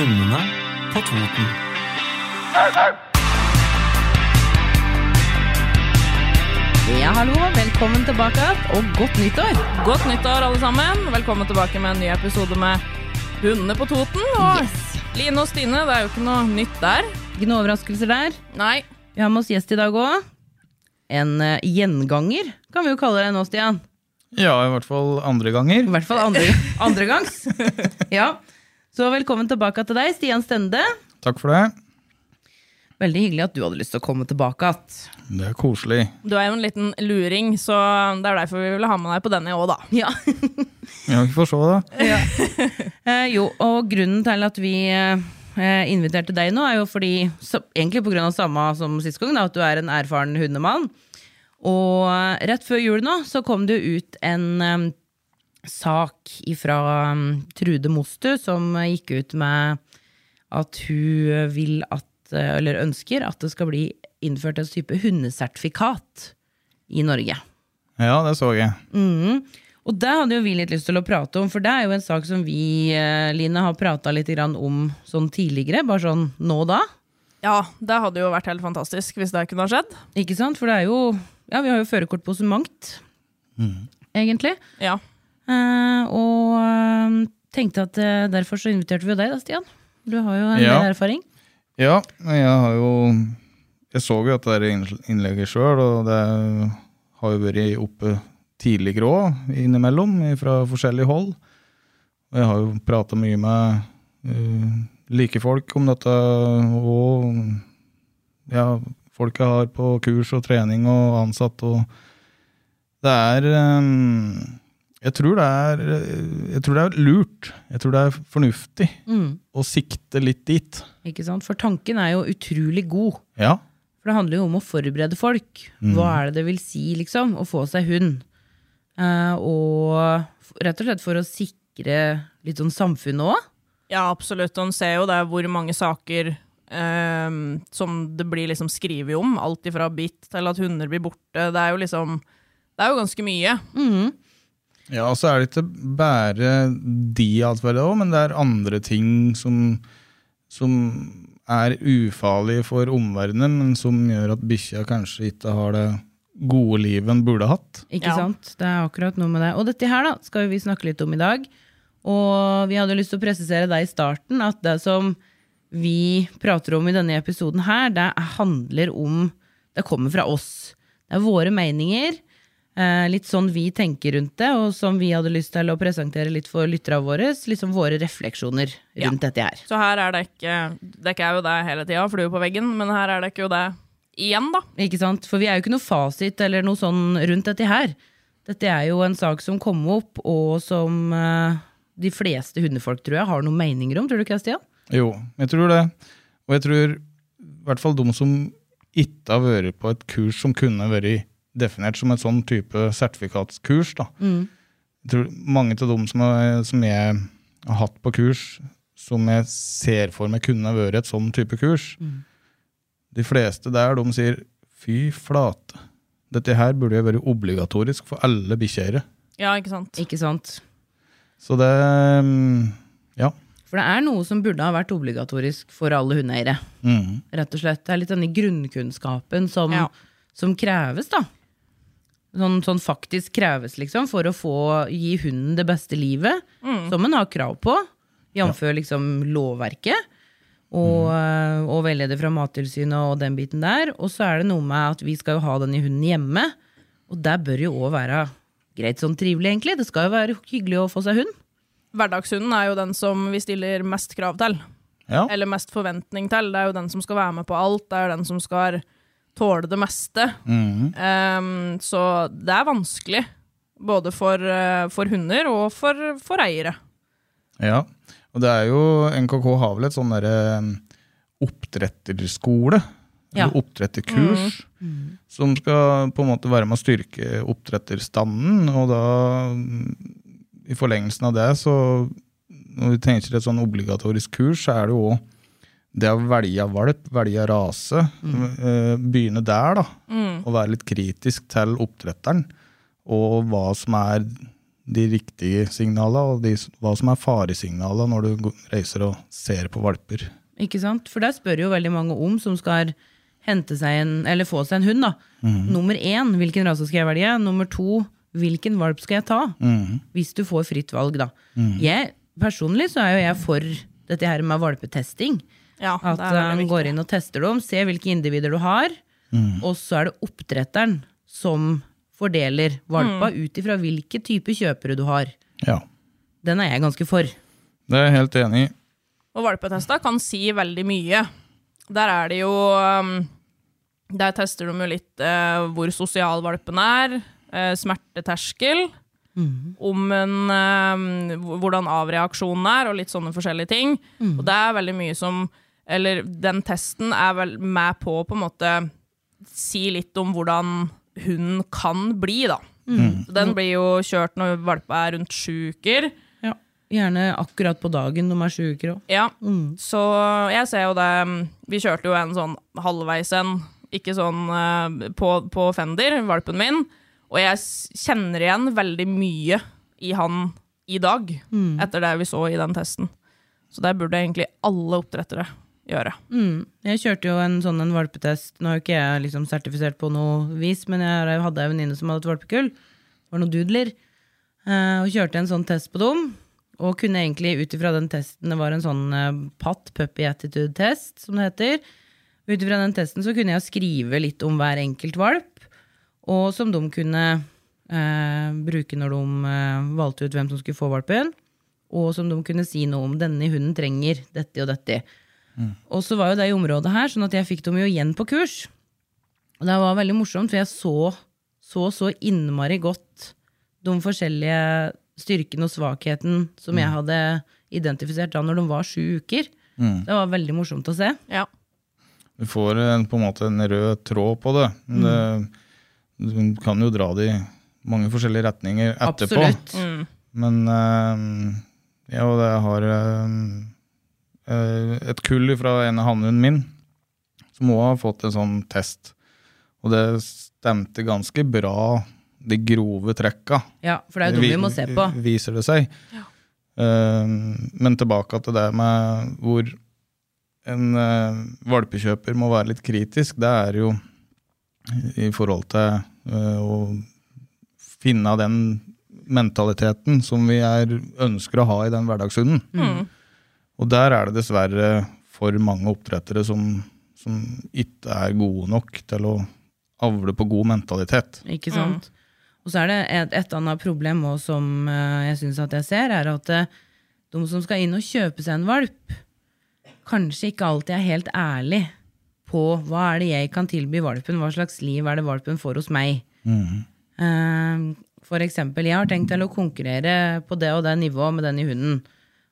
Hundene på Toten. Ja, hallo, velkommen tilbake, og godt nyttår! Godt nyttår, alle sammen. Velkommen tilbake med en ny episode med Hundene på Toten. Og Line og Stine, det er jo ikke noe nytt der. Ikke noen overraskelser der. Nei. Vi har med oss gjest i dag òg. En uh, gjenganger, kan vi jo kalle deg nå, Stian. Ja, i hvert fall andre ganger. I hvert fall andre, andre gangs. Ja. Så velkommen tilbake til deg, Stian Stende. Takk for det. Veldig hyggelig at du hadde lyst til å komme tilbake igjen. Det er koselig. Du er jo en liten luring, så det er derfor vi ville ha med deg på denne òg, da. Ja. Ja, vi får se, da. Eh, jo, og grunnen til at vi eh, inviterte deg nå, er jo fordi så, Egentlig av samme som sist gang, da, at du er en erfaren hundemann. Og eh, rett før jul nå så kom det jo ut en eh, sak fra Trude Mostu som gikk ut med at hun vil at, eh, eller ønsker at det skal bli innført en type hundesertifikat i Norge. Ja, det så jeg. Mm. Og det hadde jo vi litt lyst til å prate om, for det er jo en sak som vi, eh, Line, har prata litt om sånn tidligere. Bare sånn nå og da. Ja, det hadde jo vært helt fantastisk hvis det kunne ha skjedd. Ikke sant? For det er jo Ja, vi har jo førerkort på så mangt, egentlig. Ja. Eh, og eh, tenkte at eh, derfor så inviterte vi jo deg, da, Stian. Du har jo en Ja. del erfaring. Ja, jeg har jo Jeg så jo at det er innlegget sjøl, og det har jo vært oppe tidligere òg, innimellom, fra forskjellige hold. Og jeg har jo prata mye med uh, like folk om dette, og ja, folk jeg har på kurs og trening og ansatt, og det er um, jeg tror det er Jeg tror det er lurt. Jeg tror det er fornuftig Mm, å sikte litt dit. ikke sant? For tanken er jo utrolig god. Ja. For det handler jo om å forberede folk. Hva er det det vil si, liksom, å få seg hund? Eh, og rett og slett for å sikre litt sånn samfunnet òg. Ja, absolutt. Og en ser jo det hvor mange saker eh, som det blir liksom skrevet om. Alt ifra bitt til at hunder blir borte. Det er jo liksom Det er jo ganske mye. Ja, og så er det ikke bare de atferdene òg, men det er andre ting som, som er ufarlige for omverdenen, men som gjør at bikkja kanskje ikke har det gode livet en burde hatt. Ikke Ja. sant? Det er akkurat noe med det. Og dette her da, skal vi snakke litt om i dag. Og vi hadde lyst til å presisere deg i starten at det som vi prater om i denne episoden her, det handler om Det kommer fra oss. Det er våre meninger. Eh, litt sånn vi tenker rundt det, og som vi hadde lyst til å presentere litt for lytterne våre. Liksom våre refleksjoner rundt dette her. Så her er det ikke Det er jo det hele tida, flue på veggen, men her er det ikke jo det igjen, da. Ikke sant? For vi er jo ikke noe fasit eller noe sånn rundt dette her. Dette er jo en sak som kom opp, og som eh, de fleste hundefolk tror jeg har noen meninger om. Tror du ikke det, Stian? Jo, jeg tror det. Og jeg tror i hvert fall de som ikke har vært på et kurs som kunne vært definert som et sånn type sertifikatskurs, da. Jeg tror mange av dem som, er, som jeg har hatt på kurs, som jeg ser for meg kunne vært et sånn type kurs, de fleste der de sier fy flate, dette her burde jo være obligatorisk for alle bikkjeeiere. Ja, ikke sant? Ikke sant? Så det mm, Ja. For det er noe som burde ha vært obligatorisk for alle hundeeiere. Mm. Rett og slett. Det er litt denne grunnkunnskapen som, Ja. som kreves, da. Sånn, sånn faktisk kreves, liksom, for å få gi hunden det beste livet, som en har krav på, jf. liksom lovverket. Og, mm. og veileder fra Mattilsynet og den biten der. Og så er det noe med at vi skal jo ha denne hunden hjemme. Og det bør jo òg være greit sånn trivelig, egentlig. Det skal jo være hyggelig å få seg hund. Hverdagshunden er jo den som vi stiller mest krav til. Ja. Eller mest forventning til. Det er jo den som skal være med på alt. Det er jo den som skal tåle det meste. Mm. Um, så det er vanskelig. Både for, eh, for hunder og for, for eiere. Ja, og det er jo NKK har vel et sånn derre um, oppdretterskole. Ja. Eller oppdretterkurs. Som skal på en måte være med å styrke oppdretterstanden. Og da, mm, i forlengelsen av det, så når vi tenker et sånn obligatorisk kurs, så er det jo òg det å velge valp, velge rase. mm. Begynne der, da. Og være litt kritisk til oppdretteren. Og hva som er de riktige signalene, og de, hva som er faresignalene når du reiser og ser på valper. Ikke sant? For der spør jo veldig mange om som skal hente seg en, eller få seg en hund. da. Nummer én, hvilken rase skal jeg velge? Nummer to, hvilken valp skal jeg ta? Hvis du får fritt valg, da. Jeg, personlig så er jo jeg for dette her med valpetesting. Ja, At han går inn og tester dem, ser hvilke individer du har, og så er det oppdretteren som fordeler valpa ut ifra hvilke type kjøpere du har. Ja, Den er jeg ganske for. det er jeg helt enig i. Og valpetesta kan si veldig mye. Der er det jo um, Der tester de jo litt eh, hvor sosial valpen er, eh, smerteterskel, om en eh, hvordan avreaksjonen er, og litt sånne forskjellige ting. Og det er veldig mye som Eller den testen er vel med på å på en måte si litt om hvordan hunden kan bli, da. Mm. Den blir jo kjørt når valpa er rundt sju uker. Ja. Gjerne akkurat på dagen de er sju uker òg. Ja, så jeg ser jo det Vi kjørte jo en sånn halvveis en, ikke sånn eh, på, på Fender, valpen min, og jeg kjenner igjen veldig mye i han i dag, etter det vi så i den testen. Så der burde egentlig alle oppdrettere gjøre. Mm. Jeg kjørte jo en sånn en valpetest. Nå er jo ikke jeg liksom sertifisert på noe vis, men jeg hadde en venninne som hadde et valpekull. Det var noen doodler. eh, og kjørte en sånn test på dem. Og kunne egentlig ut ifra den testen, det var en sånn uh, patt, Puppy Attitude-test, som det heter. Ut ifra den testen så kunne jeg skrive litt om hver enkelt valp, og som de kunne eh, bruke når de eh, valgte ut hvem som skulle få valpen. Og som de kunne si noe om denne hunden trenger dette og dette. Og så var jo det i området her, sånn at jeg fikk dem jo igjen på kurs. Og det var veldig morsomt, for jeg så så, så innmari godt de forskjellige styrkene og svakheten som jeg hadde identifisert da når de var sju uker. Det var veldig morsomt å se. Ja. Du får en, på en måte en rød tråd på det. Men det. Du kan jo dra det i mange forskjellige retninger etterpå. Absolutt. Men eh, ja, og jeg har eh, et kull fra en av hannhunden min som òg har fått en sånn test. Og det stemte ganske bra, de grove trekka. Ja, for det er jo dem vi må se på. Viser det seg. Ja. men tilbake til det med hvor en eh, valpekjøper må være litt kritisk, det er jo i forhold til eh, å finne den mentaliteten som vi er, ønsker å ha i den hverdagshunden. Og der er det dessverre for mange oppdrettere som, som ikke er gode nok til å avle på god mentalitet. Ikke sant? Og så er det et, et annet problem også, som eh, jeg syns at jeg ser, er at eh, de som skal inn og kjøpe seg en valp, kanskje ikke alltid er helt ærlig på hva er det jeg kan tilby valpen, hva slags liv er det valpen får hos meg. Eh, For eksempel, jeg har tenkt til å konkurrere på det og det nivået med den i hunden.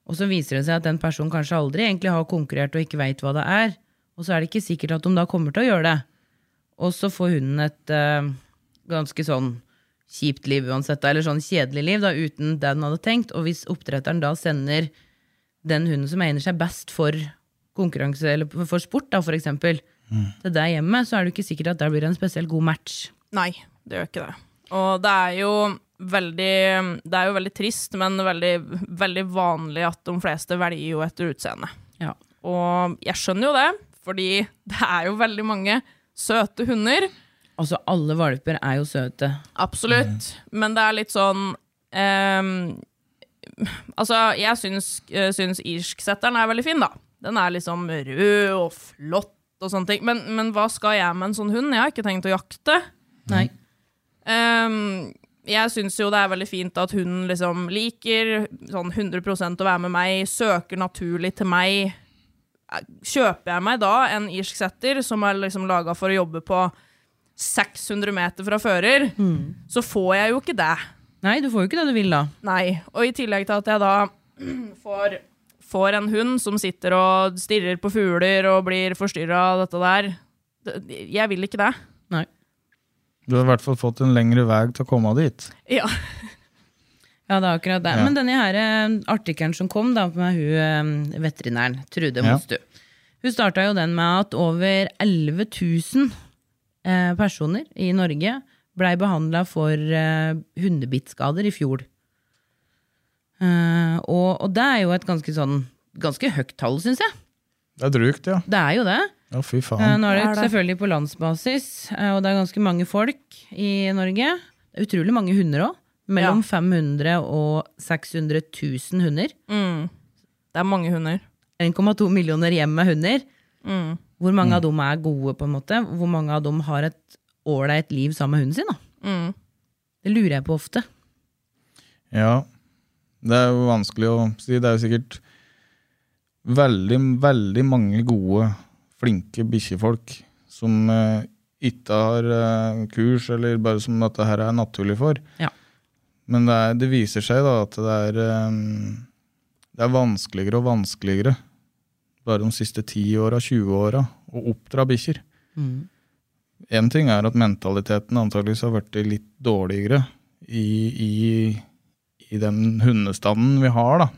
Og så viser det seg at den personen kanskje aldri egentlig har konkurrert og ikke veit hva det er. Og så er det ikke sikkert at de da kommer til å gjøre det. Og så får hunden et uh, ganske sånn kjipt liv uansett, eller sånn kjedelig liv da, uten det den hadde tenkt. Og hvis oppdretteren da sender den hunden som egner seg best for konkurranse, eller for sport, da, for eksempel, til deg hjemme, så er det ikke sikkert at der blir en spesielt god match. Nei, det gjør ikke det. Og det er jo veldig Det er jo veldig trist, men veldig, veldig vanlig at de fleste velger jo etter utseende. Ja. Og jeg skjønner jo det, fordi det er jo veldig mange søte hunder. Altså, alle valper er jo søte. Absolutt. Men det er litt sånn um, Altså, jeg syns, eh, syns irsksetteren er veldig fin, da. Den er liksom rød og flott og sånne ting. Men, men hva skal jeg med en sånn hund? Jeg har ikke tenkt å jakte. Nei. Ehm, jeg syns jo det er veldig fint at hunden liksom liker sånn 100% å være med meg, søker naturlig til meg. Kjøper jeg meg da en irsk setter som er liksom laga for å jobbe på 600 meter fra fører, så får jeg jo ikke det. Nei, du får jo ikke det du vil da. Nei. Og i tillegg til at jeg da får, får en hund som sitter og stirrer på fugler og blir forstyrra av dette der Jeg vil ikke det. Du har i hvert fall fått en lengre vei til å komme dit. Ja. Ja, det er akkurat det. Ja. Men denne her eh, artikkelen som kom da med hun eh, veterinæren, Trude Ja. Mostu, hun starta jo den med at over 11 000 eh, personer i Norge blei behandla for eh, hundebittskader i fjor. Eh, og, og det er jo et ganske sånn ganske høyt tall, syns jeg. Det er drygt, ja. Det er jo det. Ja, fy Eh, faen. Nå er det, selvfølgelig på landsbasis, eh, og det er ganske mange folk i Norge. Det er utrolig mange hunder òg. Mellom 500 og 600 000 hunder. Mm. Det er mange hunder. 1,2 millioner hjem med hunder. Mm. Hvor mange av dem er gode, på en måte? Hvor mange av dem har et ålreit liv sammen med hunden sin? da? Mm. Det lurer jeg på ofte. Ja, det er jo vanskelig å si. Det er jo sikkert veldig, veldig mange gode, flinke bikkjefolk som eh, ikke har eh, kurs, eller bare som dette her er naturlig for. Ja. Men det, er, det viser seg da at det er, eh, det er vanskeligere og vanskeligere bare de siste 10 åra, 20 åra, å oppdra bikkjer. En ting er at mentaliteten antageligvis har blitt litt dårligere i, i, i den hundestanden vi har, da.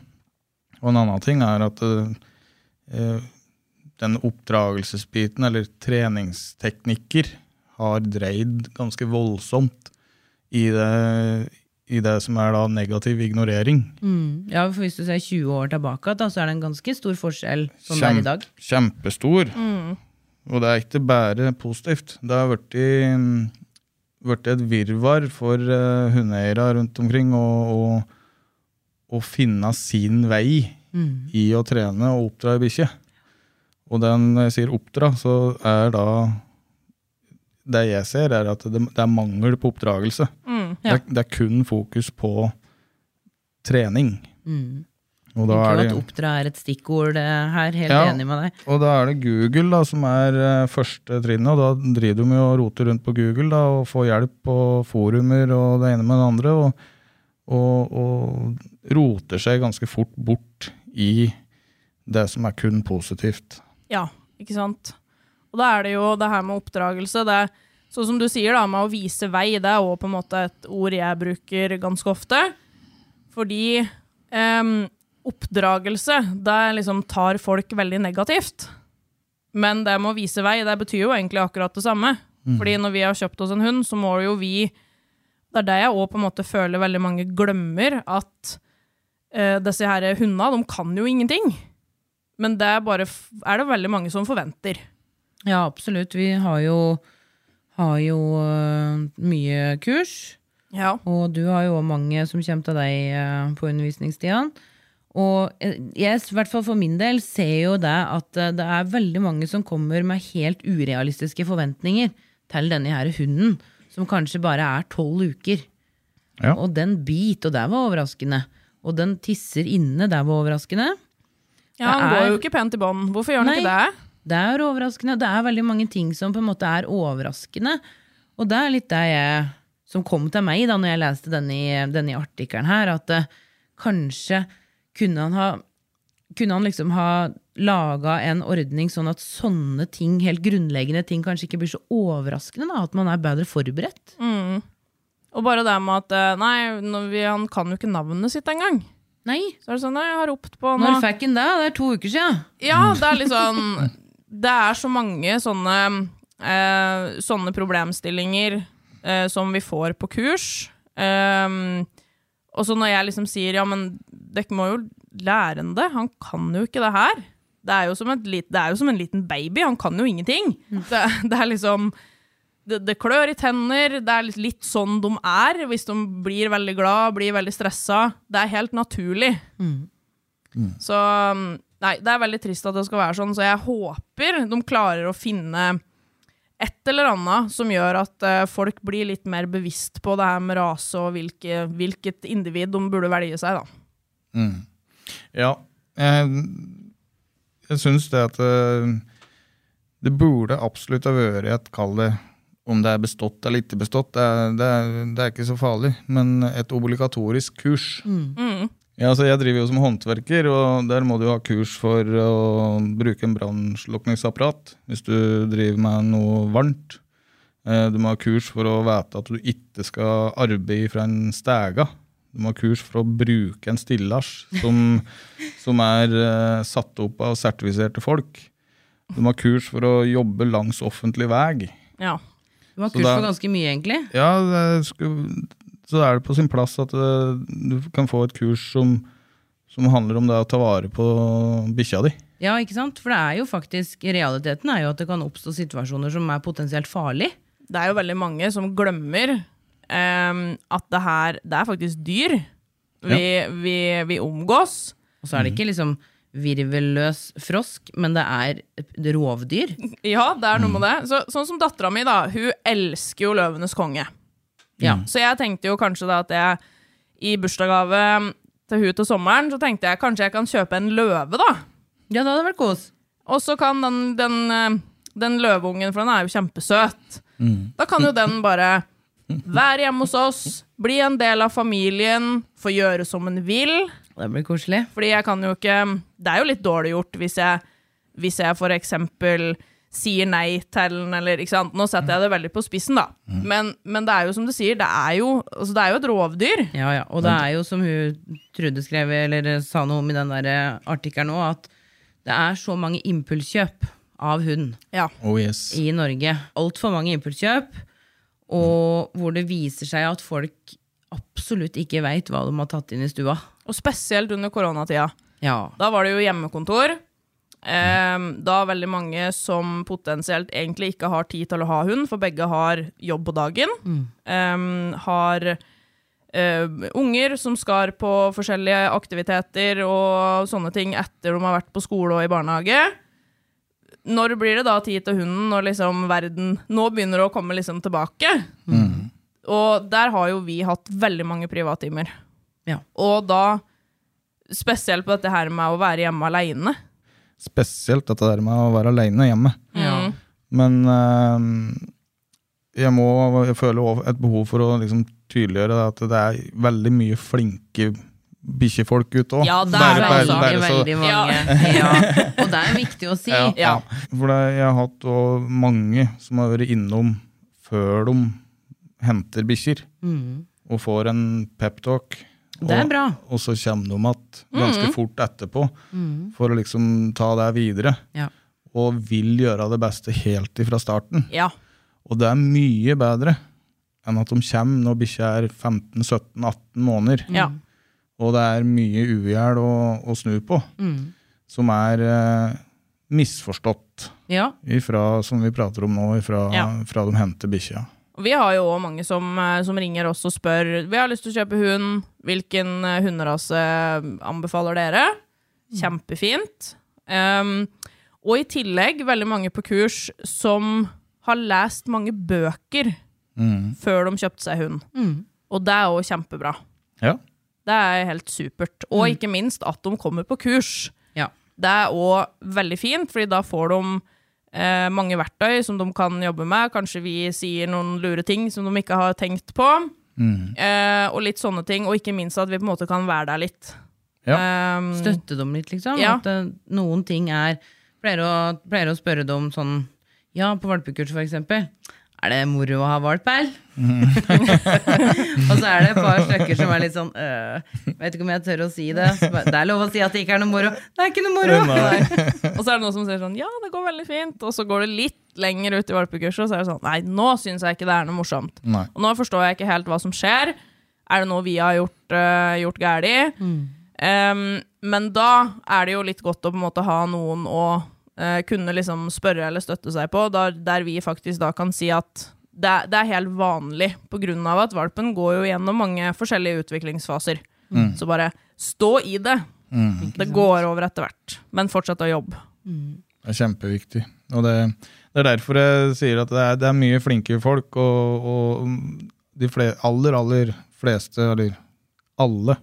Og en annen ting er at eh, den oppdragelsesbiten, eller treningsteknikker, har dreid ganske voldsomt i det, i det som er da negativ ignorering. Ja, for Hvis du ser 20 år tilbake, da, så er det en ganske stor forskjell sånn det er i dag. Kjempestor. Og det er ikke bare positivt. Det har blitt et virvar for uh, hundeeiere rundt omkring å, finne sin vei i å trene og oppdra ei bikkje. Og den når jeg sier oppdra, så er da Det jeg ser, er at det, det er mangel på oppdragelse. Mm. Det, er, det er kun fokus på trening. Mm. Og da er det at oppdra er et stikkord eh, her. Helt Ja. enig med deg. Og da er det Google da, som er eh, første trinnet, og da driver de jo og roter rundt på Google da, og får hjelp på forumer og det ene med det andre, og, og, og roter seg ganske fort bort i det som er kun positivt. Ja, ikke sant. Og da er det jo det her med oppdragelse. Det er, sånn som du sier, da, med å vise vei, det er òg på en måte et ord jeg bruker ganske ofte. Fordi um, oppdragelse, det liksom tar folk veldig negativt. Men det med å vise vei, det betyr jo egentlig akkurat det samme. Fordi når vi har kjøpt oss en hund, så må jo vi Det er det jeg òg på en måte føler veldig mange glemmer, at uh, disse her hundene, de kan jo ingenting. Men det er, bare, er det veldig mange som forventer. Ja, absolutt. Vi har jo, har jo øh, mye kurs. Ja. Og du har jo også mange som kommer til deg øh, på undervisningstida. Og eh, jeg, i hvert fall for min del, ser jo det at eh, det er veldig mange som kommer med helt urealistiske forventninger til denne her hunden, som kanskje bare er tolv uker. Ja. Og den bit, og det var overraskende. Og den tisser inne, det var overraskende. Ja, han går jo ikke pent i bånd. Hvorfor gjør han ikke det? Det er overraskende. Det er veldig mange ting som på en måte er overraskende. Og det er litt det jeg, som kom til meg da når jeg leste denne, denne artikkelen her, at uh, kanskje kunne han ha kunne han liksom ha laga en ordning sånn at sånne ting, helt grunnleggende ting, kanskje ikke blir så overraskende? da, At man er bedre forberedt? Og bare det med at eh, Nei, vi, han kan jo ikke navnet sitt engang. Nei. Så er det sånn, nei, jeg har ropt på nå. Når fikk han det? Det er to uker siden. Ja, det er litt sånn Det er så mange sånne eh, Sånne problemstillinger eh, som vi får på kurs. Um, og så når jeg liksom sier ja, men dere må jo lære han det. Han kan jo ikke det her. Det er jo som, et det er jo som en liten baby. Han kan jo ingenting. Det, det er liksom det, det klør i tenner. Det er litt, litt sånn de er hvis de blir veldig glad, blir veldig stressa. Det er helt naturlig. Så um, Nei, det er veldig trist at det skal være sånn, så jeg håper de klarer å finne et eller annet som gjør at uh, folk blir litt mer bevisst på det her med rase og hvilke, hvilket individ de burde velge seg, da. Ja, jeg, jeg syns det at eh, det burde absolutt ha vært et kall det om det er bestått eller ikke bestått, det er, det, er, det er ikke så farlig, men et obligatorisk kurs Ja, altså Jeg driver jo som håndverker, og der må du ha kurs for å bruke en brannslukningsapparat hvis du driver med noe varmt. Eh, Du må ha kurs for å vite at du ikke skal arbeide fra en stega. Du må ha kurs for å bruke en stillasj som, som er eh, satt opp av sertifiserte folk. Du må ha kurs for å jobbe langs offentlig vei. Ja. Du har kurs da- for ganske mye, egentlig. Ja, det skulle, så er det på sin plass at eh, du kan få et kurs som, som handler om det å ta vare på bikkja di. Ja, ikke sant? For det er jo faktisk, realiteten er jo at det kan oppstå situasjoner som er potensielt farlige. Det er jo veldig mange som glemmer um, at det her Det er faktisk dyr vi, vi, vi omgås. Og så er det ikke liksom virvelløs frosk, men det er et rovdyr. Ja, det er noe med det. Så, sånn som dattera mi, da. Hun elsker jo Løvenes konge. Ja. Så jeg tenkte jo kanskje da at jeg i bursdagsgave til hun til sommeren, så tenkte jeg kanskje jeg kan kjøpe en løve, da. Ja, det hadde vært kos. Og så kan den, den, eh, den løveungen, for den er jo kjempesøt, da kan jo den bare være hjemme hos oss, bli en del av familien, få gjøre som den vil. Det blir koselig. Fordi jeg kan jo ikke Det er jo litt dårlig gjort hvis jeg, hvis jeg for eksempel sier nei til den, eller ikke sant. Nå setter jeg det veldig på spissen, da. Men, men det er jo som du sier, det er jo, altså det er jo et rovdyr. Ja, ja. Og det er jo som hun Trude skrev, eller sa noe om i den der eh, artikkelen òg, at det er så mange impulskjøp av hund Ja. Oh yes. i Norge. Altfor mange impulskjøp. Og hvor det viser seg at folk absolutt ikke veit hva de har tatt inn i stua. Og spesielt under koronatida. Ja. Da var det jo hjemmekontor. Um, da veldig mange som potensielt egentlig ikke har tid til å ha hund, for begge har jobb på dagen. Ehm, har uh, unger som skal på forskjellige aktiviteter og sånne ting etter de har vært på skole og i barnehage. Når blir det da tid til hunden når liksom verden nå begynner å komme liksom tilbake? Og der har jo vi hatt veldig mange privattimer. Ja. Og da spesielt på dette her med å være hjemme aleine. Spesielt dette der med å være aleine hjemme. Ja. Men eh, jeg må jeg føler også et behov for å liksom tydeliggjøre det at det er veldig mye flinke bikkjefolk ute òg. Ja, det er det altså. veldig mange. Ja. Og det er viktig å si. Ja, Ja. For det, jeg har hatt også mange som har vært innom før de henter bikkjer, og får en peptalk. Mm. Det er bra. Og, Og så kommer de igjen ganske fort etterpå for å liksom ta det videre. Ja. Og vil gjøre det beste helt ifra starten. Ja. Og det er mye bedre enn at de kommer når bikkja er 15-17-18 måneder. Ja. Og det er mye ugjeld å, å snu på, som er eh, misforstått Ja. ifra, som vi prater om nå, ifra, fra de henter bikkja. Vi har jo òg mange som, eh, som ringer oss og spør Vi har lyst til å kjøpe hund. Hvilken eh, hunderase anbefaler dere? Kjempefint. Um, og i tillegg veldig mange på kurs som har lest mange bøker før de kjøpte seg hund. Og det er òg kjempebra. Ja. Det er helt supert. Og ikke minst at de kommer på kurs. Ja. Det er òg veldig fint, fordi da får de eh, mange verktøy som de kan jobbe med. Kanskje vi sier noen lure ting som de ikke har tenkt på. Eh, og litt sånne ting. Og ikke minst at vi på en måte kan være der litt. Ja. Um, Støtte dem litt, liksom. Ja. At eh, noen ting er pleier å, pleier å spørre dem sånn Ja, på valpekurs, for eksempel. Er det moro å ha valp her? og så er det et par stykker som er litt sånn øh, Vet ikke om jeg tør å si det. Det er lov å si at det ikke er noe moro. Det er ikke noe moro! og så er det noen som sier sånn Ja, det går veldig fint. Og så går det litt lenger ut i valpekurset, og så er det sånn Nei, nå syns jeg ikke det er noe morsomt. Nei. Og nå forstår jeg ikke helt hva som skjer. Er det noe vi har gjort, uh, gjort galt? Um, men da er det jo litt godt å på en måte ha noen å kunne liksom spørre eller støtte seg på, der, der vi faktisk da kan si at det, er- det er helt vanlig, av at valpen går jo gjennom mange forskjellige utviklingsfaser. Så bare stå i det. Det går over etter hvert, men fortsett å jobbe. Det er kjempeviktig. Og det, det er derfor jeg sier at det er, det er mye flinke folk, og, og de fler, aller, aller fleste, eller alle,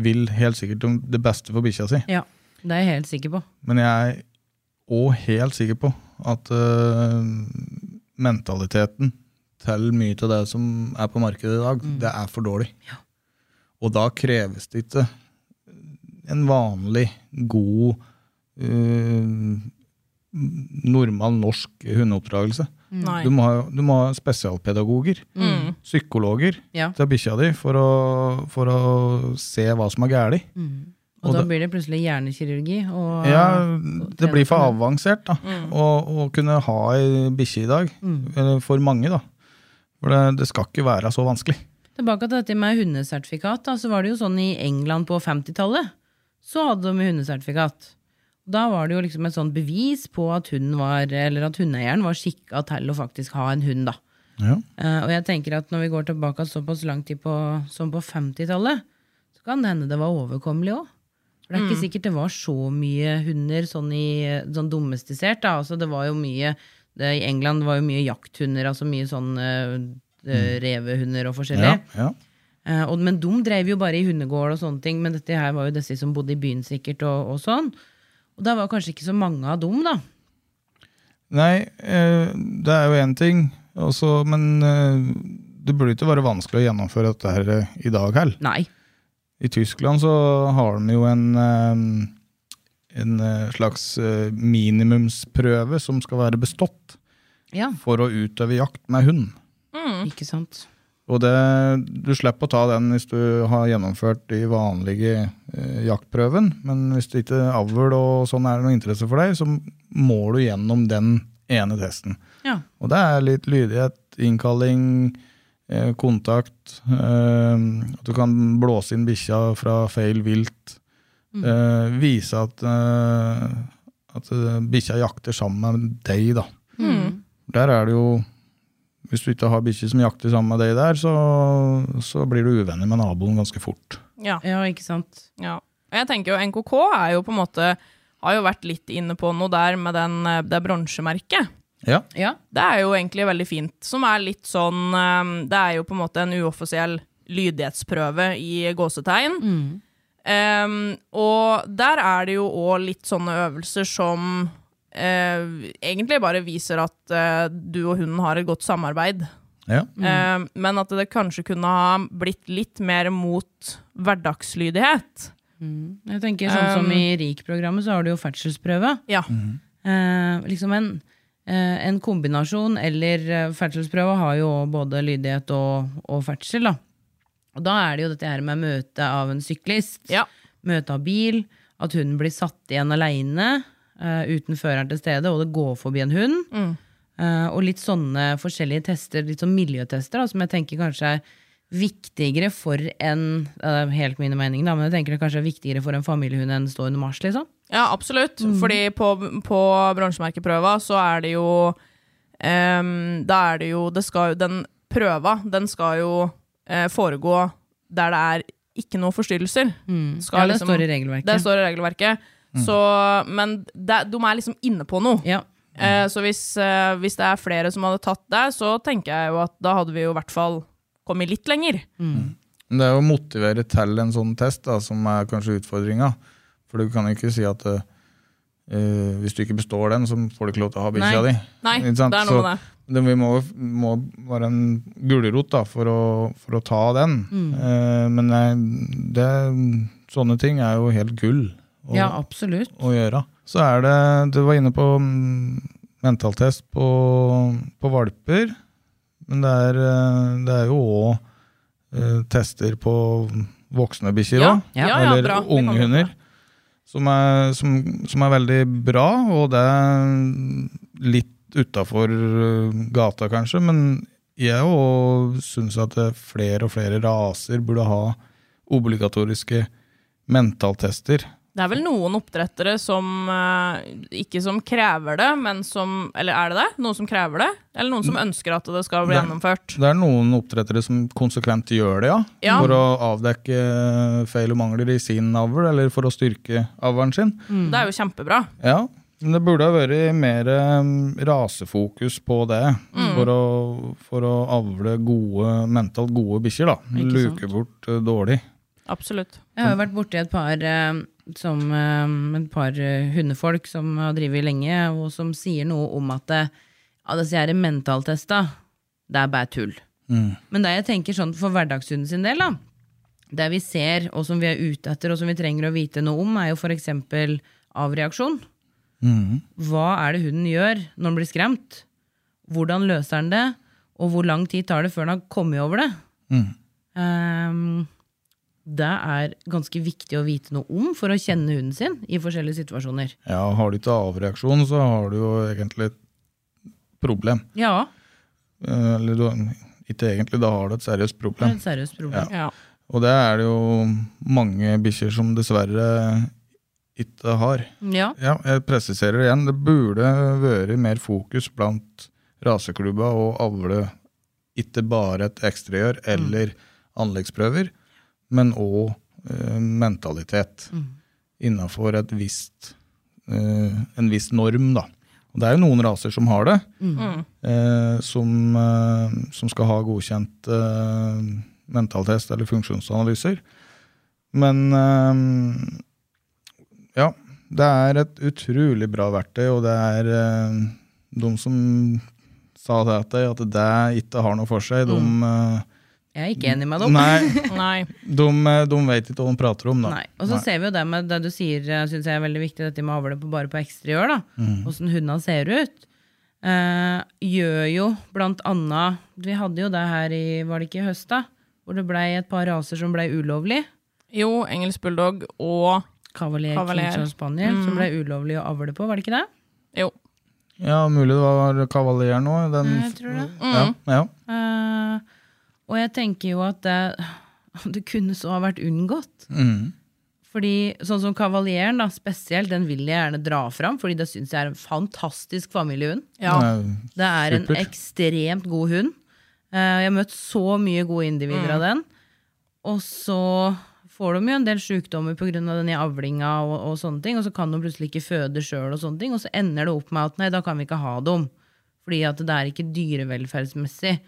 vil helt sikkert det beste for bikkja si. Ja, det er jeg helt sikker på. Men jeg òg helt sikker på at uh, mentaliteten til mye av det som er på markedet i dag, det er for dårlig. Og da kreves det ikke en vanlig, god, uh, normal norsk hundeoppdragelse. Nei. Du må, ha, du må ha spesialpedagoger, Mm. psykologer, Ja. til bikkja di for å, for å se hva som er galt. Og, Og da blir det plutselig hjernekirurgi. Og, Ja, det blir for avansert da, å, å kunne ha ei bikkje i dag. Eller for mange, da. For det, det skal ikke være så vanskelig. Tilbake til dette med hundesertifikat. Da, så var det jo sånn i England på 50-tallet. Så hadde de hundesertifikat. Da var det jo liksom et sånt bevis på at hunden var, eller at hundeeieren var skikka til å faktisk ha en hund. da. Ja. Uh, og jeg tenker at når vi går tilbake såpass lang tid på, som på 50-tallet, så kan det hende det var overkommelig òg. For det er ikke sikkert det var så mye hunder sånn, i, sånn domestisert. Altså, det var jo mye, det, I England var jo mye jakthunder, altså mye sånn eh, eh, revehunder og forskjellig. Ja, ja. Uh, og, men de drev jo bare i hundegård og sånne ting, men dette her var jo disse som bodde i byen sikkert, og, og sånn. Og da var kanskje ikke så mange av dem, da. Nei, uh, det er jo én ting, også, men det burde ikke være vanskelig å gjennomføre dette her i dag heller. I Tyskland så har de jo en, en eh, slags eh, minimumsprøve som skal være bestått Ja, for å utøve jakt med hund. ikke sant. Og det, du slipper å ta den hvis du har gjennomført de vanlige eh, jaktprøven, men hvis det ikke avl og sånn er noe interesse for deg, så må du gjennom den ene testen. Ja. Og det er litt lydighet, innkalling, eh, kontakt, eh, at du kan blåse inn bikkja fra feil vilt, eh, vise at, eh, at eh, bikkja jakter sammen med deg, da. Der er det jo hvis du ikke har bikkje som jakter sammen med deg der, så, så blir du uvenner med naboen ganske fort. Ja. Ja, ikke sant. Ja. Og jeg tenker jo NKK er jo på en måte har jo vært litt inne på noe der med den, eh, det bronsemerket. Ja, Ja. Det er jo egentlig veldig fint. Som er litt sånn eh, Det er jo på en måte en uoffisiell lydighetsprøve i gåsetegn. Um, og der er det jo òg litt sånne øvelser som uh, egentlig bare viser at uh, du og hunden har et godt samarbeid. ja. Eh, men at det kanskje kunne ha blitt litt mer mot hverdagslydighet. Jeg tenker sånn som Um, I RIK-programmet så har du jo ferdselsprøve. Ja. Eh, liksom en, en kombinasjon, eller eh, ferdselsprøve har jo både lydighet og, og ferdsel. Da. Og da er det jo dette her med møte av en syklist, Ja. møte av bil, at hunden blir satt igjen aleine uten føreren til stede, og det går forbi en hund. Eh, og litt sånne forskjellige tester, litt sånn miljøtester, da, som jeg tenker kanskje er viktigere for en er helt mine meninger, da, men jeg tenker det kanskje er viktigere for en familiehund enn stå under mars, liksom. Ja, absolutt. Fordi på, på bronsemerkeprøva så er det jo um, Da er det jo, det skal, Den prøva, den skal jo uh, foregå der det er ikke noe forstyrrelser. Skal Ja, det liksom- står i regelverket. Det står i regelverket. Så, men det, de er liksom inne på noe. Ja. Uh, så hvis, uh, hvis det er flere som hadde tatt det, så tenker jeg jo at da hadde vi jo i hvert fall kommet litt lenger. Mm. det er jo å motivere til en sånn test da, som er kanskje utfordringa. For du kan ikke si at eh, hvis du ikke består den, så får du ikke lov til å ha bikkja di. Nei, det er noe med det. det vi må, må være en gulrot for, for å ta den. Eh, men nei, det, sånne ting er jo helt gull å, ja, å gjøre. Så er det Du var inne på mm, mentaltest på, på valper. Men det er, det er jo òg tester på voksne bikkjer òg. ja, ja, eller unghunder. Det unge hunder. Som er, som, som er veldig bra, og det er litt utafor gata, kanskje. Men jeg òg syns at er flere og flere raser burde ha obligatoriske mentaltester. Det er vel noen oppdrettere som eh, ikke som krever det, men som Eller er det det? Noen som krever det? Eller noen som ønsker at det skal bli Det- gjennomført? Det er noen oppdrettere som konsekvent gjør det, ja. Ja. For å avdekke feil og mangler i sin avl, eller for å styrke avlen sin. Det er jo kjempebra. Ja, men det burde ha vært mer um, rasefokus på det. For, å, for å avle gode, mentalt gode bikkjer, da. Ikke sant. Luke bort dårlig. Absolutt. Jeg har jo vært borti et par, eh, som, eh, et par eh, hundefolk som har drevet lenge, og som sier noe om at det, ja, disse her mentaltesta, det er bare tull. Mm. Men det jeg tenker sånn for hverdagshunden sin del, da, Det vi ser, og som vi er ute etter, og som vi trenger å vite noe om, er jo f.eks. avreaksjon. Hva er det hunden gjør når den blir skremt? Hvordan løser den det? Og hvor lang tid tar det før den har kommet over det? Ehm, det er ganske viktig å vite noe om for å kjenne hunden sin i forskjellige situasjoner. Ja, Har du ikke avreaksjon, så har du jo egentlig et problem. Ja, Eh, Eller du, ikke egentlig, da har du et seriøst er problem. et seriøst problem. Ja. Og det er det jo mange bikkjer som dessverre ikke har. Ja. Ja, jeg presiserer igjen, det burde vært mer fokus blant raseklubba å avle ikke bare et eksteriør eller anleggsprøver, men òg eh, mentalitet innafor et visst, eh, en viss norm, da. Og det er jo noen raser som har det, eh, som, eh, som skal ha godkjent eh, mentaltest eller funksjonsanalyser. Men eh, ja, det er et utrolig bra verktøy, og det er de som sa det til deg, at det ikke har noe for seg. De, eh, Jeg er ikke enig med dem. nei, Nei. de, de vet ikke hva de prater om, da. Nei. Og så Nei. ser vi jo det med det du sier, syns jeg er veldig viktig, dette med avle på bare på eksteriør. da. Mm. Åssen hundene ser ut. Eh, gjør jo blant annet Vi hadde jo det her i Var det ikke i høst, da? Hvor det blei et par raser som blei ulovlig. Jo, engelsk bulldog og Cavalier, Cavalier. King Spaniel, Mm. som blei ulovlig å avle på, var det ikke det? Jo. Ja, mulig det var kavalier nå. Den, Jeg tror det. Ja, ja. Eh, og jeg tenker jo at det, det kunne så ha vært unngått. Mm. Fordi sånn som Kavalieren, da, spesielt, den vil jeg gjerne dra fram, fordi det syns jeg er en fantastisk familiehund. Ja. Det er en ekstremt god hund. Eh, Jeg har møtt så mye gode individer av den. Og så får de jo en del sykdommer pga. i avlinga, og, og sånne ting, og så kan de plutselig ikke føde sjøl, og sånne ting, og så ender det opp med at nei, da kan vi ikke ha dem. Fordi at det er ikke dyrevelferdsmessig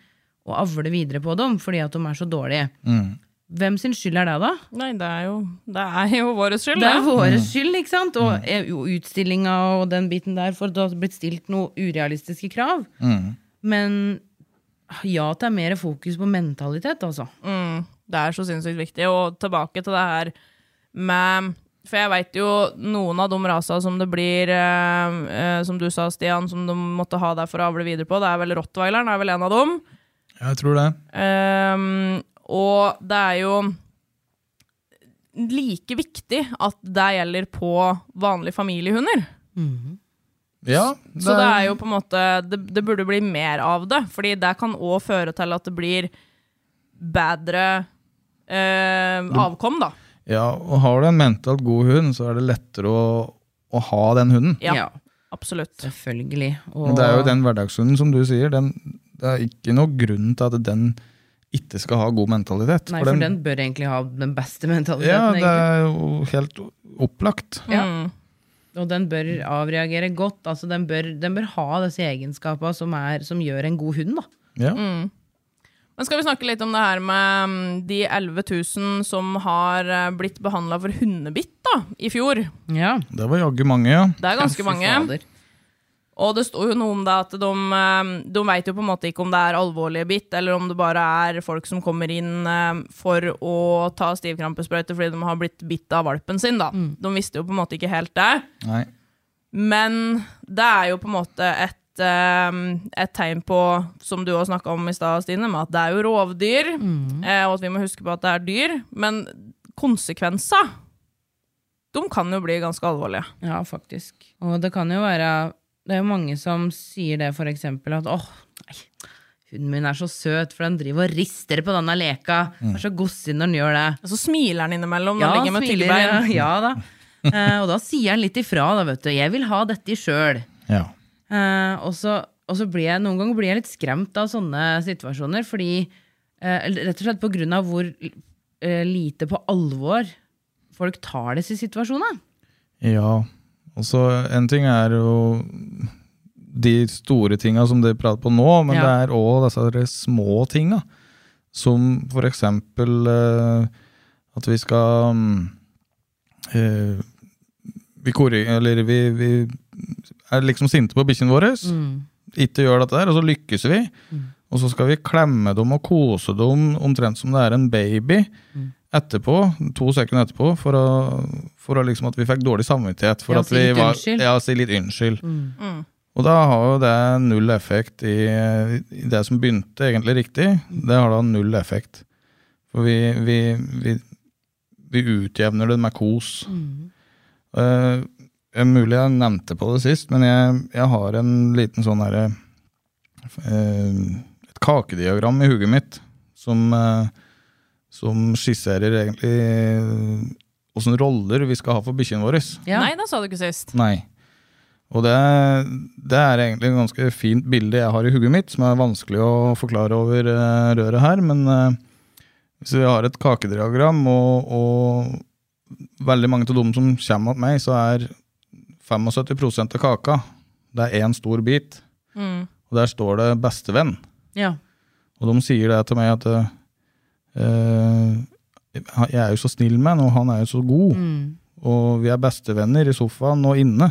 å avle videre på dem, fordi at de er så dårlige. Mm. Hvem sin skyld er det, da? Nei, det er jo, det er jo vår skyld, Det er det. mm. skyld, ikke sant? Og mm. utstillinga og den biten der, for det har blitt stilt noen urealistiske krav. Mm. Men ja, til det er mer fokus på mentalitet, altså. Mm, det er så sinnssykt viktig. Og tilbake til det her med For jeg veit jo noen av de rasa som det blir, eh, eh, som du sa, Stian, som de måtte ha der for å avle videre på. Det er vel rottweileren, er vel en av dem. Jeg tror det. Um, og det er jo like viktig at det gjelder på vanlige familiehunder. Ja, Så det er jo på en måte Det, det burde bli mer av det, fordi det kan òg føre til at det blir bedre eh, avkom, da. Ja, og har du en mentalt god hund, så er det lettere å, å ha den hunden. Ja, absolutt. Selvfølgelig. Og... det er jo den hverdagshunden, som du sier, den, det er ikke noe grunn til at den ikke skal ha god mentalitet. Nei, for den bør egentlig ha den beste mentaliteten. Ja, det egentlig. er jo helt opplagt. Ja. Mm. Og den bør avreagere godt. altså Den bør, den bør ha disse egenskapene som, er, som gjør en god hund. da. Ja. Men skal vi snakke litt om det her med mm, de 11 000 som har eh, blitt behandla for hundebitt da, i fjor? Ja, Det var jaggu mange, ja. Det er ganske mange. fader. Og det står jo noe om det at de, eh, de vet jo på en måte ikke om det er alvorlige bitt, eller om det bare er folk som kommer inn eh, for å ta stivkrampesprøyte fordi de har blitt bitt av valpen sin. da. De visste jo på en måte ikke helt det. Nei. Men det er jo på en måte et, eh, et tegn på, som du òg snakka om i stad, Stine, med at det er jo rovdyr, mm. og at vi må huske på at det er dyr. Men konsekvenser, de kan jo bli ganske alvorlige. Ja, faktisk. Og det kan jo være Det er jo mange som sier det, for eksempel, at åh, nei, hunden min er så søt, for den driver og rister på denne leka. Er så gossig når den gjør det. Og så smiler den innimellom når den ligger med smiler. Ja, ja da. Eh, og da sier han litt ifra, da, vet du. Jeg vil ha dette sjøl. Ja. Eh, og så, og så blir jeg noen ganger blir jeg litt skremt av sånne situasjoner, fordi eh, rett og slett på grunn av hvor eh, lite på alvor folk tar disse situasjonene. ja. Og så en ting er jo de store tinga som dere prater på nå, men Ja. det er òg disse små tinga. Som for eksempel eh, at vi skal mm, eh, vi, eller vi, vi er liksom sinte på bikkjene våre. Ikke gjør dette der, og så lykkes vi. Og så skal vi klemme dem og kose dem omtrent som det er en baby. Etterpå, to sekunder etterpå, for, å, for å liksom at vi fikk dårlig samvittighet. For Ja, at si vi litt var, unnskyld. Ja, si litt unnskyld. Mm. Og da har jo det null effekt i, i det som begynte egentlig riktig. Det har da null effekt. For vi, vi, vi, vi utjevner det med kos. Mm. er mulig jeg nevnte på det sist, men jeg, jeg har en liten sånn herre uh, Et kakediagram i huget mitt som, eh, som skisserer egentlig åssen roller vi skal ha for bikkjene våre. Ja. Nei, det sa du ikke sist. Nei. Og det, det er egentlig et ganske fint bilde jeg har i hugget mitt, som er vanskelig å forklare over uh, røret her. Men uh, hvis vi har et kakediagram, og, og veldig mange av dem som kommer til meg, så er 75% av kaka det er én stor bit. Mm. Og der står det 'bestevenn'. Ja. Og de sier det til meg at eh, jeg er jo så snill med ham, og han er jo så god. Mm. Og vi er bestevenner i sofaen og inne.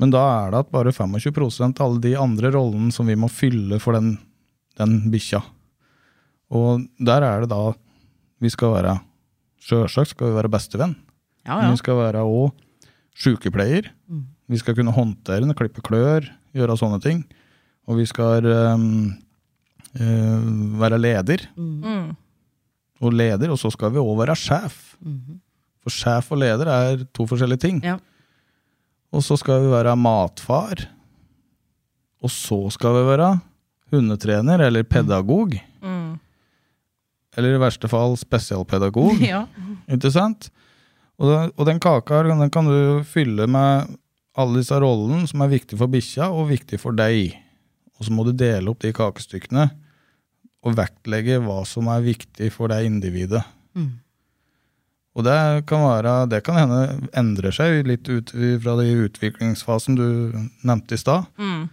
Men da er det at bare 25% av alle de andre rollene som vi må fylle for den, den bikkja. Og der er det da vi skal være Sjølsagt skal vi være bestevenn. Ja, Men vi skal være òg sjukepleier. Vi skal kunne håndtere den, klippe klør, gjøre sånne ting. Og vi skal eh, være leder. Mm. Og leder, og så skal vi òg være sjef. For sjef og leder er to forskjellige ting. Ja. Og så skal vi være matfar. Og så skal vi være hundetrener eller pedagog. Mm. Eller i verste fall spesialpedagog. ja. Ikke sant? Og, den- og den kaka den kan du fylle med alle disse rollene som er viktige for bikkja og viktige for deg. Og så må du dele opp de kakestykkene og vektlegge hva som er viktig for det individet. Mm. Og det kan, være, det kan hende endrer seg litt ut fra de utviklingsfasen du nevnte i stad. Mm.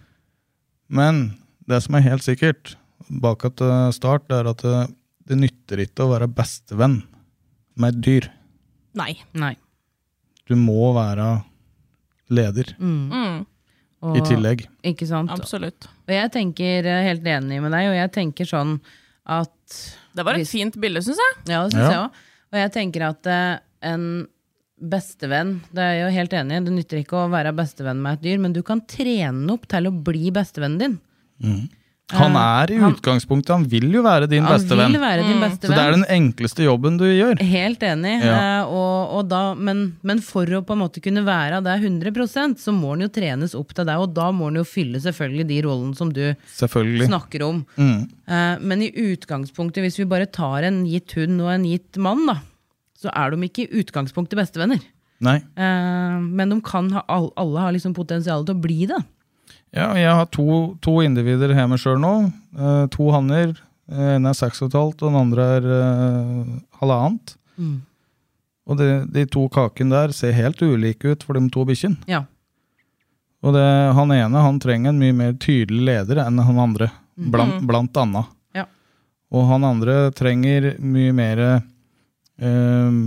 Men det som er helt sikkert bak at eh, start, det er at det, det nytter ikke å være bestevenn med et dyr. Nei. Nei. Du må være leder Mm. Mm. Og, i tillegg. Ikke sant? Absolutt. Og jeg tenker eh, helt enig med deg, og jeg tenker sånn at Det var et Hvis- fint bilde, syns jeg. Ja, det syns Ja. jeg òg. Og jeg tenker at uh, en bestevenn Det er jeg jo helt enig i, det nytter ikke å være bestevenn med et dyr, men du kan trene opp til å bli bestevennen din. Han er i han- utgangspunktet, han vil jo være din Han bestevenn. vil være din Så det er den enkleste jobben du gjør. Helt enig. Ja. eh, og, og da, men, men for å på en måte kunne være det 100% så må den jo trenes opp til deg, og da må den jo fylle selvfølgelig de rollene som du snakker om. Mm. Eh, men i utgangspunktet, hvis vi bare tar en gitt hund og en gitt mann, da, så er de ikke i utgangspunktet bestevenner. Nei. Eh, men de kan ha, alle har liksom potensial til å bli det. Ja, jeg har to, to individer hjemme sjøl nå. Eh, to hanner. Den ene er seks og et halvt, og den andre er eh, halvannet. Mm. Og de, de to kakene der ser helt ulike ut for de to bikkjene. Ja. Og det, han ene han trenger en mye mer tydelig leder enn han andre, blant, blant annet. Ja. Og han andre trenger mye mer eh,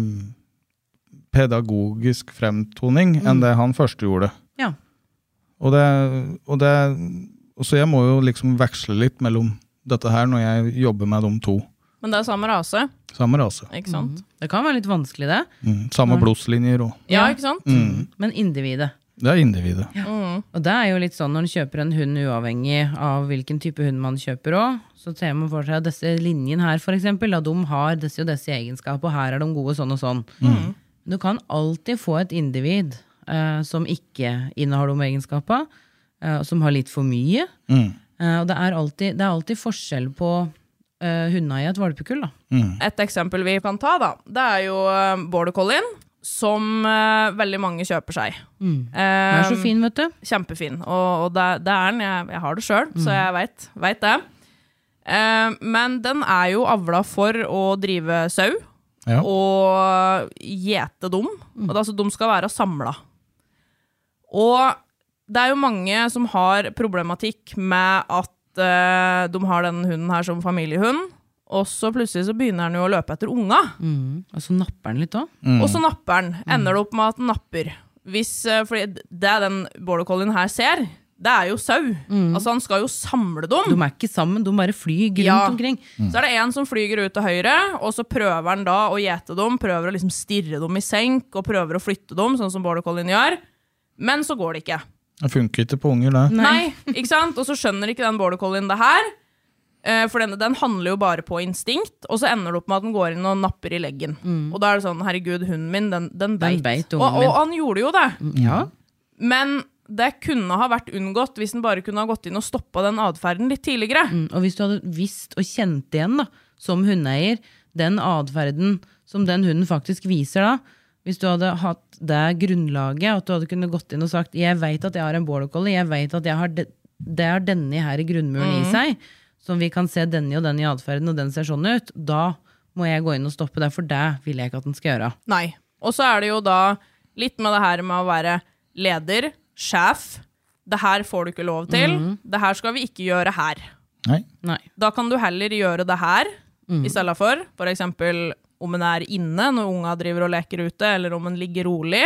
pedagogisk fremtoning enn det han første gjorde. Ja. Og det, og det Så jeg må jo liksom veksle litt mellom dette her når jeg jobber med de to. Men det er samme rase, Samme rase. ikke sant? Det kan være litt vanskelig, det. Mm, samme blodslinjer òg. Ja, ikke sant? mm, Men individet. Det er individet. Mm. Og det er jo litt sånn når en kjøper en hund uavhengig av hvilken type hund man kjøper òg, så ser man for seg at disse linjene her, for eksempel, at de har disse og disse egenskaper, og her er de gode sånn og sånn. Du kan alltid få et individ eh, som ikke innehar de egenskapene, uh, som har litt for mye. Mm, Eh, og det er, alltid, det er alltid forskjell på uh, hundene i et valpekull. da. mm, Et eksempel vi kan ta, da, det er jo border collien, som uh, veldig mange kjøper seg. Den er så fin, vet du. Kjempefin. Og, og det, det er den. Jeg, jeg har det sjøl, så jeg veit vet det. Uh, men den er jo avla for å drive sau Ja. og gjete dem. Og det, altså, de skal være samla. Og det er jo mange som har problematikk med at eh, de har denne hunden her som familiehund, og så plutselig så begynner han jo å løpe etter unga. Mm. Og så napper han litt òg. mm. Og så napper han. Ender det opp med at han napper. Hvis, eh, fordi det den border collien her ser, det er jo sau. Altså Han skal jo samle dem. De er ikke sammen, de bare flyr rundt Ja. omkring. Så er det en som flyger ut til høyre, og så prøver han da å gjete dem, prøver å liksom stirre dem i senk, og prøver å flytte dem, sånn som border collien gjør. Men så går det ikke. Det funker ikke på unger, det. Nei, ikke sant? Og så skjønner ikke den border collien det her. Eh, For den, den handler jo bare på instinkt, og så ender det opp med at den går inn og napper i leggen. Og da er det sånn, herregud, hunden min, den, den beit. beit og, og han gjorde jo det. Ja. Men det kunne ha vært unngått hvis den bare kunne ha gått inn og stoppa den atferden litt tidligere. Mm, Og hvis du hadde visst og kjent igjen, da, som hundeeier, den atferden som den hunden faktisk viser da, hvis du hadde hatt det grunnlaget, at du hadde kunnet gått inn og sagt 'jeg veit at jeg har en border collie, jeg veit at jeg har de, det har denne her i grunnmuren i seg', som vi kan se denne og den i atferden, og den ser sånn ut, da må jeg gå inn og stoppe det, for det vil jeg ikke at den skal gjøre. Nei. Og så er det jo da litt med det her med å være leder, sjef. Det her får du ikke lov til. Det her skal vi ikke gjøre her. Nei. Nei. Da kan du heller gjøre det her i stedet for. For eksempel om en er inne når unga driver og leker ute, eller om en ligger rolig.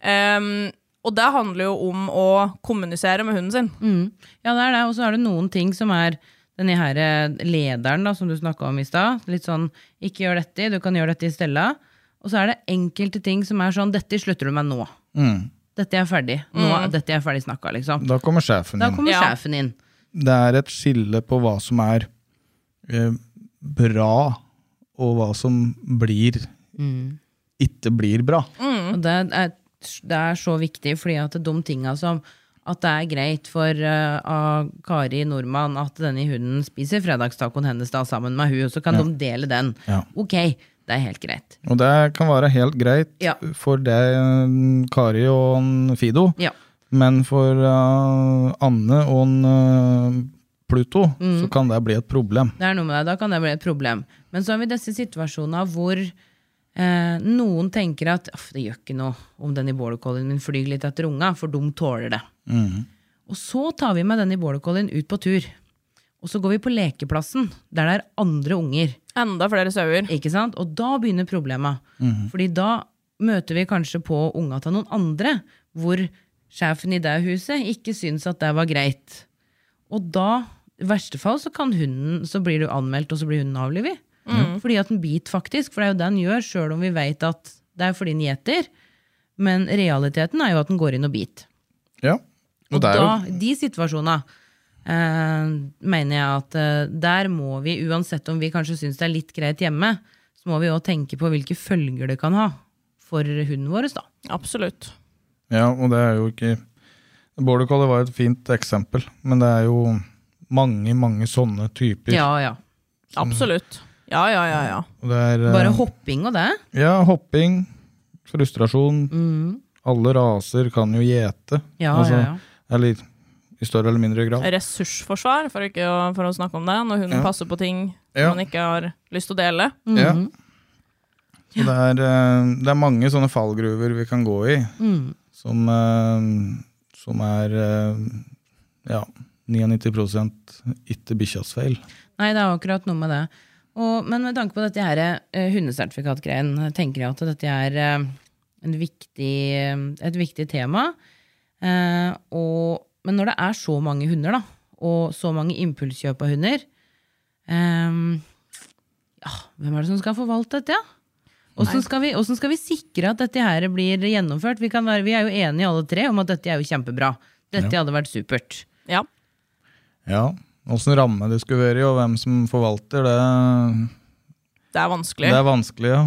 Em, og det handler jo om å kommunisere med hunden sin. Mm. Ja, det er det. Og så er det noen ting som er denne her eh, lederen da, som du snakka om i stad. Litt sånn 'ikke gjør dette, du kan gjøre dette i stella'. Og så er det enkelte ting som er sånn 'dette slutter du med nå'. Mm. Dette er ferdig. Nå, Dette er ferdig snakka, liksom. Da kommer sjefen inn. Da kommer Ja. sjefen inn. Det er et skille på hva som er eh, bra, og hva som blir ikke blir bra. Og det er, det er så viktig, fordi at de tinga som at det er greit for uh, Kari Nordmann at denne hunden spiser fredagstacoen hennes da sammen med hun, og så kan de dele den. Ja. Ok, det er helt greit. Og det kan være helt greit Ja. for deg, Kari og Fido, Ja. men for uh, Anne og en, eh, Pluto Mm. så kan det bli et problem. Det er noe med det, da kan det bli et problem. Men så har vi disse situasjonene hvor eh, noen tenker at det gjør ikke noe om den i border collien min flyr litt etter unga, for de tåler det. Og så tar vi med den i border collien ut på tur. Og så går vi på lekeplassen, der det er andre unger. Enda flere sauer. Ikke sant? Og da begynner problemet. Fordi da møter vi kanskje på unga til noen andre, hvor sjefen i det huset ikke syns at det var greit. Og da, i verste fall, så kan hunden, så blir du anmeldt, og så blir hunden avlivet. Fordi at den biter faktisk, for det er jo det den gjør, sjøl om vi vet at det er fordi den gjeter. Men realiteten er jo at den går inn og biter. Ja. Og, Og det er da, de situasjonene, eh, mener jeg at eh, der må vi, uansett om vi kanskje syns det er litt greit hjemme, så må vi òg tenke på hvilke følger det kan ha for hunden vår. da. Absolutt. Ja, og det er jo ikke Border Collie var et fint eksempel, men det er jo mange, mange sånne typer. Ja, ja. Absolutt. Ja, ja, ja. ja. Det er, eh, Bare hopping og det. Ja, hopping, frustrasjon. Alle raser kan jo gjete. Mm. Ja, Altså, ja, ja. Eller i større eller mindre grad. Ressursforsvar, for, å, for å snakke om det, når hunden Ja. passer på ting Ja. man ikke har lyst til å dele. Ja. Mhm. Så det er, eh, det er mange sånne fallgruver vi kan gå i, Mm. som, eh, som er ja, 99 ikke bikkjas feil. Nei, det er akkurat noe med det. Og, men med tanke på dette her, eh, hundesertifikatgreien, tenker jeg at dette er eh, en viktig, et viktig tema. Eh, og, men når det er så mange hunder, da, og så mange impulskjøp av hunder eh, ja, Hvem er det som skal forvalte dette? Ja? Åssen skal, skal vi sikre at dette her blir gjennomført? Vi, kan være, vi er jo enige alle tre om at dette er jo kjempebra. Dette hadde vært supert. Ja. Ja, Åssen ramme det skulle være i, og hvem som forvalter, det, Det er vanskelig. det er vanskelig. ja.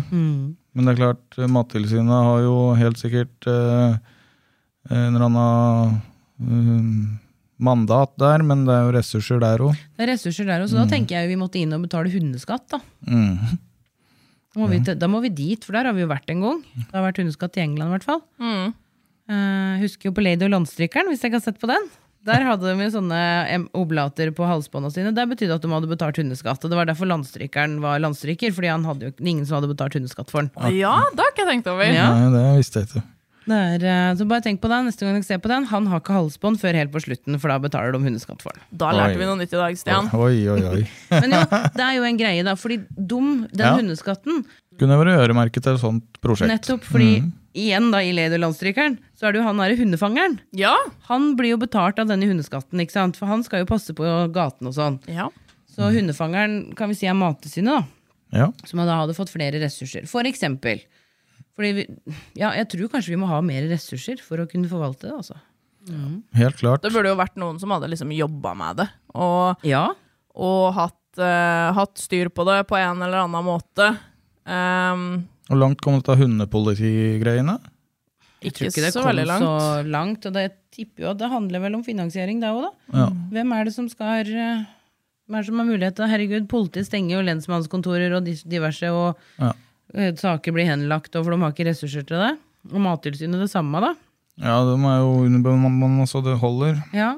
Men det er klart, Mattilsynet har jo helt sikkert eh, en eller annen um, mandat der, men det er jo ressurser der òg. Det er ressurser der også. Da tenker jeg vi måtte inn og betale hundeskatt. Da. Mm. Da må, vi, da må vi dit, for der har vi jo vært en gang. Det har vært hundeskatt i England i hvert fall. Mm. Uh, husker jo på Lady og Landstrykeren, hvis jeg ikke har sett på den. Der hadde de jo sånne oblater på halsbåndene sine. Det betydde at de hadde betalt hundeskatt. Og det var derfor landstrykeren var landstryker, fordi han hadde jo ingen som hadde betalt hundeskatt for den. ja, det har ikke jeg tenkt over. Ja. Nei, det visste jeg ikke. Det er, eh, så bare tenk på det neste gang jeg ser på den. Han har ikke halsbånd før helt på slutten, for da betaler de hundeskatt for den. Da lærte Oi. vi noe nytt i dag, Stian. Oi, oi, oi. Men jo, det er jo en greie, da. Fordi dum, den Ja. hundeskatten Kunne vært øremerket til et sånt prosjekt. Nettopp fordi igjen da i Lady Landstrykeren, så er det jo han derre hundefangeren. Ja. Han blir jo betalt av denne hundeskatten, ikke sant? For han skal jo passe på gaten og sånn. ja. Så hundefangeren kan vi si er Mattilsynet, da. Ja. Som da hadde fått flere ressurser. For eksempel. Fordi vi, ja, jeg tror kanskje vi må ha mer ressurser for å kunne forvalte det. altså. Helt klart. Det burde jo vært noen som hadde liksom jobba med det. Og, Ja, og hatt, uh, hatt styr på det på en eller annen måte. Um, Hvor langt kom dette hundepolitigreiene? jeg ikke tror ikke det så kom veldig langt. så langt. Og det tipper jo at det handler vel om finansiering, det òg, da. Ja. Hvem er det som skal eh, Hvem er det som har mulighet til Herregud, politiet stenger jo lensmannskontorer og diverse, og Ja. eh, saker blir henlagt, og for de har ikke ressurser til det. Og Mattilsynet det samme, da. Ja, de er jo underbemannet så det holder. Ja.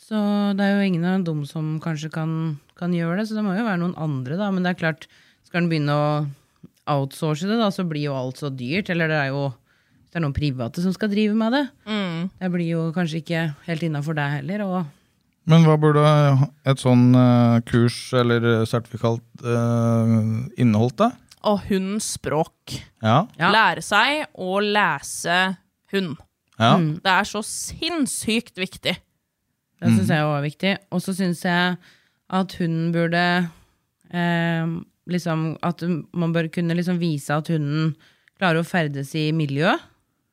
Så det er jo ingen av dem som kanskje kan, kan gjøre det, så det må jo være noen andre, da. Men det er klart, skal en begynne å outsource det, da, så blir jo alt så dyrt. Eller det er jo det er noen private som skal drive med det. mm. Det blir jo kanskje ikke helt innafor deg heller. Og Men hva burde et sånn eh, kurs eller sertifikat uh, inneholdt, da? Og hundens språk. Ja. Ja. Lære seg å lese hund. ja. Mm. Det er så sinnssykt viktig. det syns jeg også er viktig. Og så syns jeg at hunden burde eh, liksom At man bør kunne liksom vise at hunden klarer å ferdes i miljø.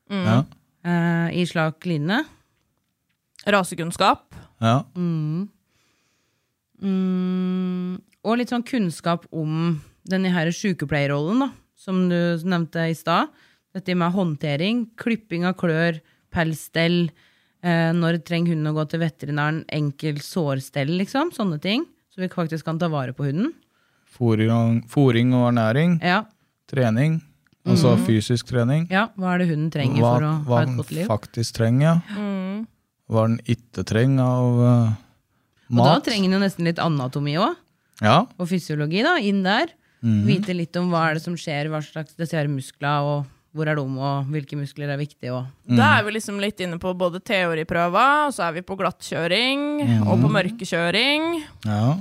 ja. Uh, I slak line. Rasekunnskap. ja. Mm, og litt sånn kunnskap om denne her sykepleierrollen, da, som du nevnte i stad. Dette med håndtering, klipping av klør, pelsstell, eh, når trenger hunden å gå til veterinæren, enkel sårstell, liksom. Sånne ting. Så vi faktisk kan ta vare på hunden. Fôring, fôring og ernæring. Ja, Trening. Altså fysisk trening. ja hva er det hunden trenger Hva, for å ha et godt liv? Hva faktisk trenger. ja. Hva den ikke trenger av mat? Og da trenger den jo nesten litt anatomi òg. Ja. og fysiologi da, inn der. Vite litt om hva er det som skjer, hva slags her muskler, og hvor er de, og hvilke muskler er viktige. Og. Da er vi liksom litt inne på både teoriprøva, og så er vi på glattkjøring, og på mørkekjøring. ja.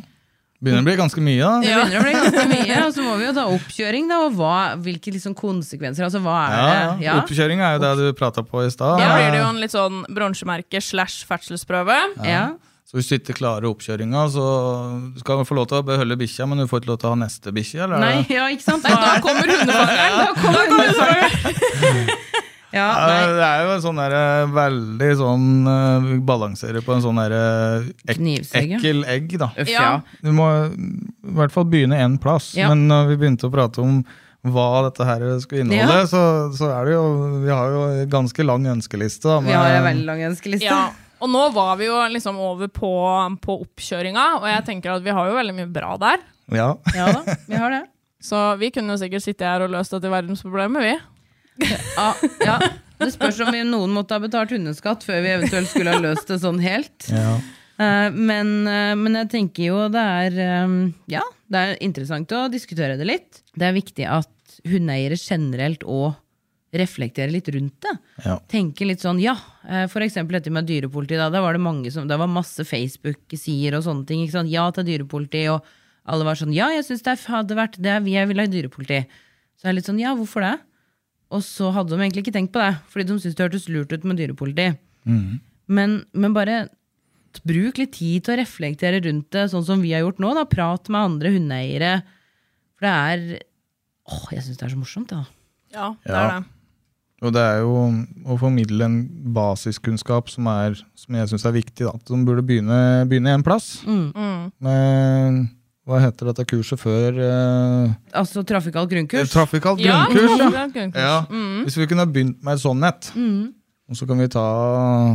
Begynner å bli ganske mye, da. Det begynner å bli ganske mye, og så må vi jo ta oppkjøring, da, og hva, hvilke liksom konsekvenser. Altså, hva er Ja, det? ja. Oppkjøring er jo det du prata på i stad. Da blir det jo en litt sånn bronsemerke slash ferdselsprøve. ja. Så hvis du ikke klarer oppkjøringa, så skal du få lov til å beholde bikkja, men du får ikke lov til å ha neste bikkje? eller? Nei, ja, ikke sant? Nei, da kommer hundefangeren! Da kommer hundefangeren. Ja, det er jo en sånn der, veldig sånn uh, Balanserer på en sånn der, ek ekkel egg, da. Uff, Ja. Du må i hvert fall begynne én plass. Ja. Men når vi begynte å prate om hva dette her skulle inneholde, så, så er det jo Vi har jo en ganske lang ønskeliste. Da, Vi har en veldig lang ønskeliste. Ja. Og nå var vi jo liksom over på, på oppkjøringa, og jeg tenker at vi har jo veldig mye bra der. Ja. Ja da, vi har det. Så vi kunne jo sikkert sitte her og løst dette verdensproblemet, vi. Ja, ja. Det spørs om vi- noen måtte ha betalt hundeskatt før vi eventuelt skulle ha løst det sånn helt. ja. Eh, men, eh, men jeg tenker jo det er eh, Ja, det er interessant å diskutere det litt. Det er viktig at hundeeiere generelt òg reflekterer litt rundt det. Ja. Tenker litt sånn, ja, f.eks. dette med dyrepoliti. Da, da var det mange som, det var masse Facebook-sider og sånne ting. Ja til dyrepoliti, og alle var sånn Ja, jeg syns det hadde vært det, jeg vil ha i dyrepoliti. Så jeg er litt sånn, ja, hvorfor det? Og så hadde de egentlig ikke tenkt på det, fordi de syntes det hørtes lurt ut med dyrepoliti. Men, men bare bruk litt tid til å reflektere rundt det, sånn som vi har gjort nå. Da. Prat med andre hundeeiere. For det er Åh, jeg syns det er så morsomt, da. Ja, det Ja. er det. Og det er jo å formidle en basiskunnskap som, er, som jeg syns er viktig. Da. At de burde begynne, begynne en plass. Mm. Med, hva heter dette kurset før? Eh, Altså trafikalt grunnkurs. Trafikalt grunnkurs, ja. ja. grunnkurs. ja. Mm. Hvis vi kunne begynt med et sånt et, og så kan vi ta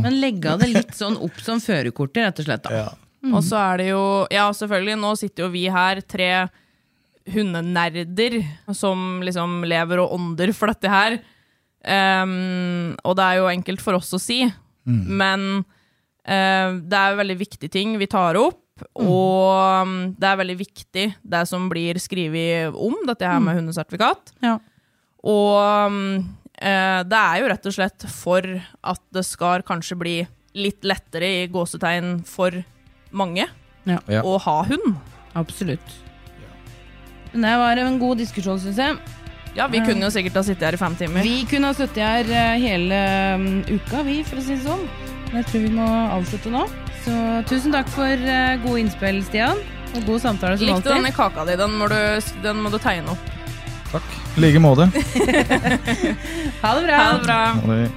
Men legge av det litt sånn opp som førerkortet, rett og slett. da. ja. Og så er det jo Ja, selvfølgelig, nå sitter jo vi her, tre hundenerder, som liksom lever og ånder for dette her. Um, og det er jo enkelt for oss å si, men uh, det er jo veldig viktige ting vi tar opp. Og um, det er veldig viktig, det som blir skrevet om dette her med hundesertifikat. Ja. Og um, eh, det er jo rett og slett for at det skal kanskje bli litt lettere i gåsetegn for mange Ja. Ja. å ha hund. Absolutt. Men det var en god diskusjon, syns jeg. Ja, vi kunne jo sikkert ha sittet her i fem timer. Vi kunne ha sittet her eh, hele mm, uka, vi, for å si det sånn. Men jeg tror vi må avslutte nå. Så tusen takk for uh, gode innspill, Stian. Og god samtale som Likte denne alltid. kaka di. Den må du, den må du tegne opp. Takk. I like måte. Ha det bra. Ha det bra. Ha det.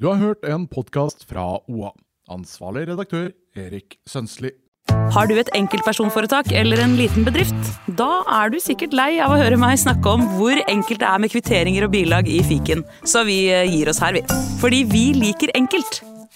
Du har hørt en podkast fra OA. Ansvarlig redaktør Erik Sønsli. Har du et enkeltpersonforetak eller en liten bedrift? Da er du sikkert lei av å høre meg snakke om hvor enkelt det er med kvitteringer og bilag i fiken, så vi eh, gir oss her, vi. Fordi vi liker enkelt.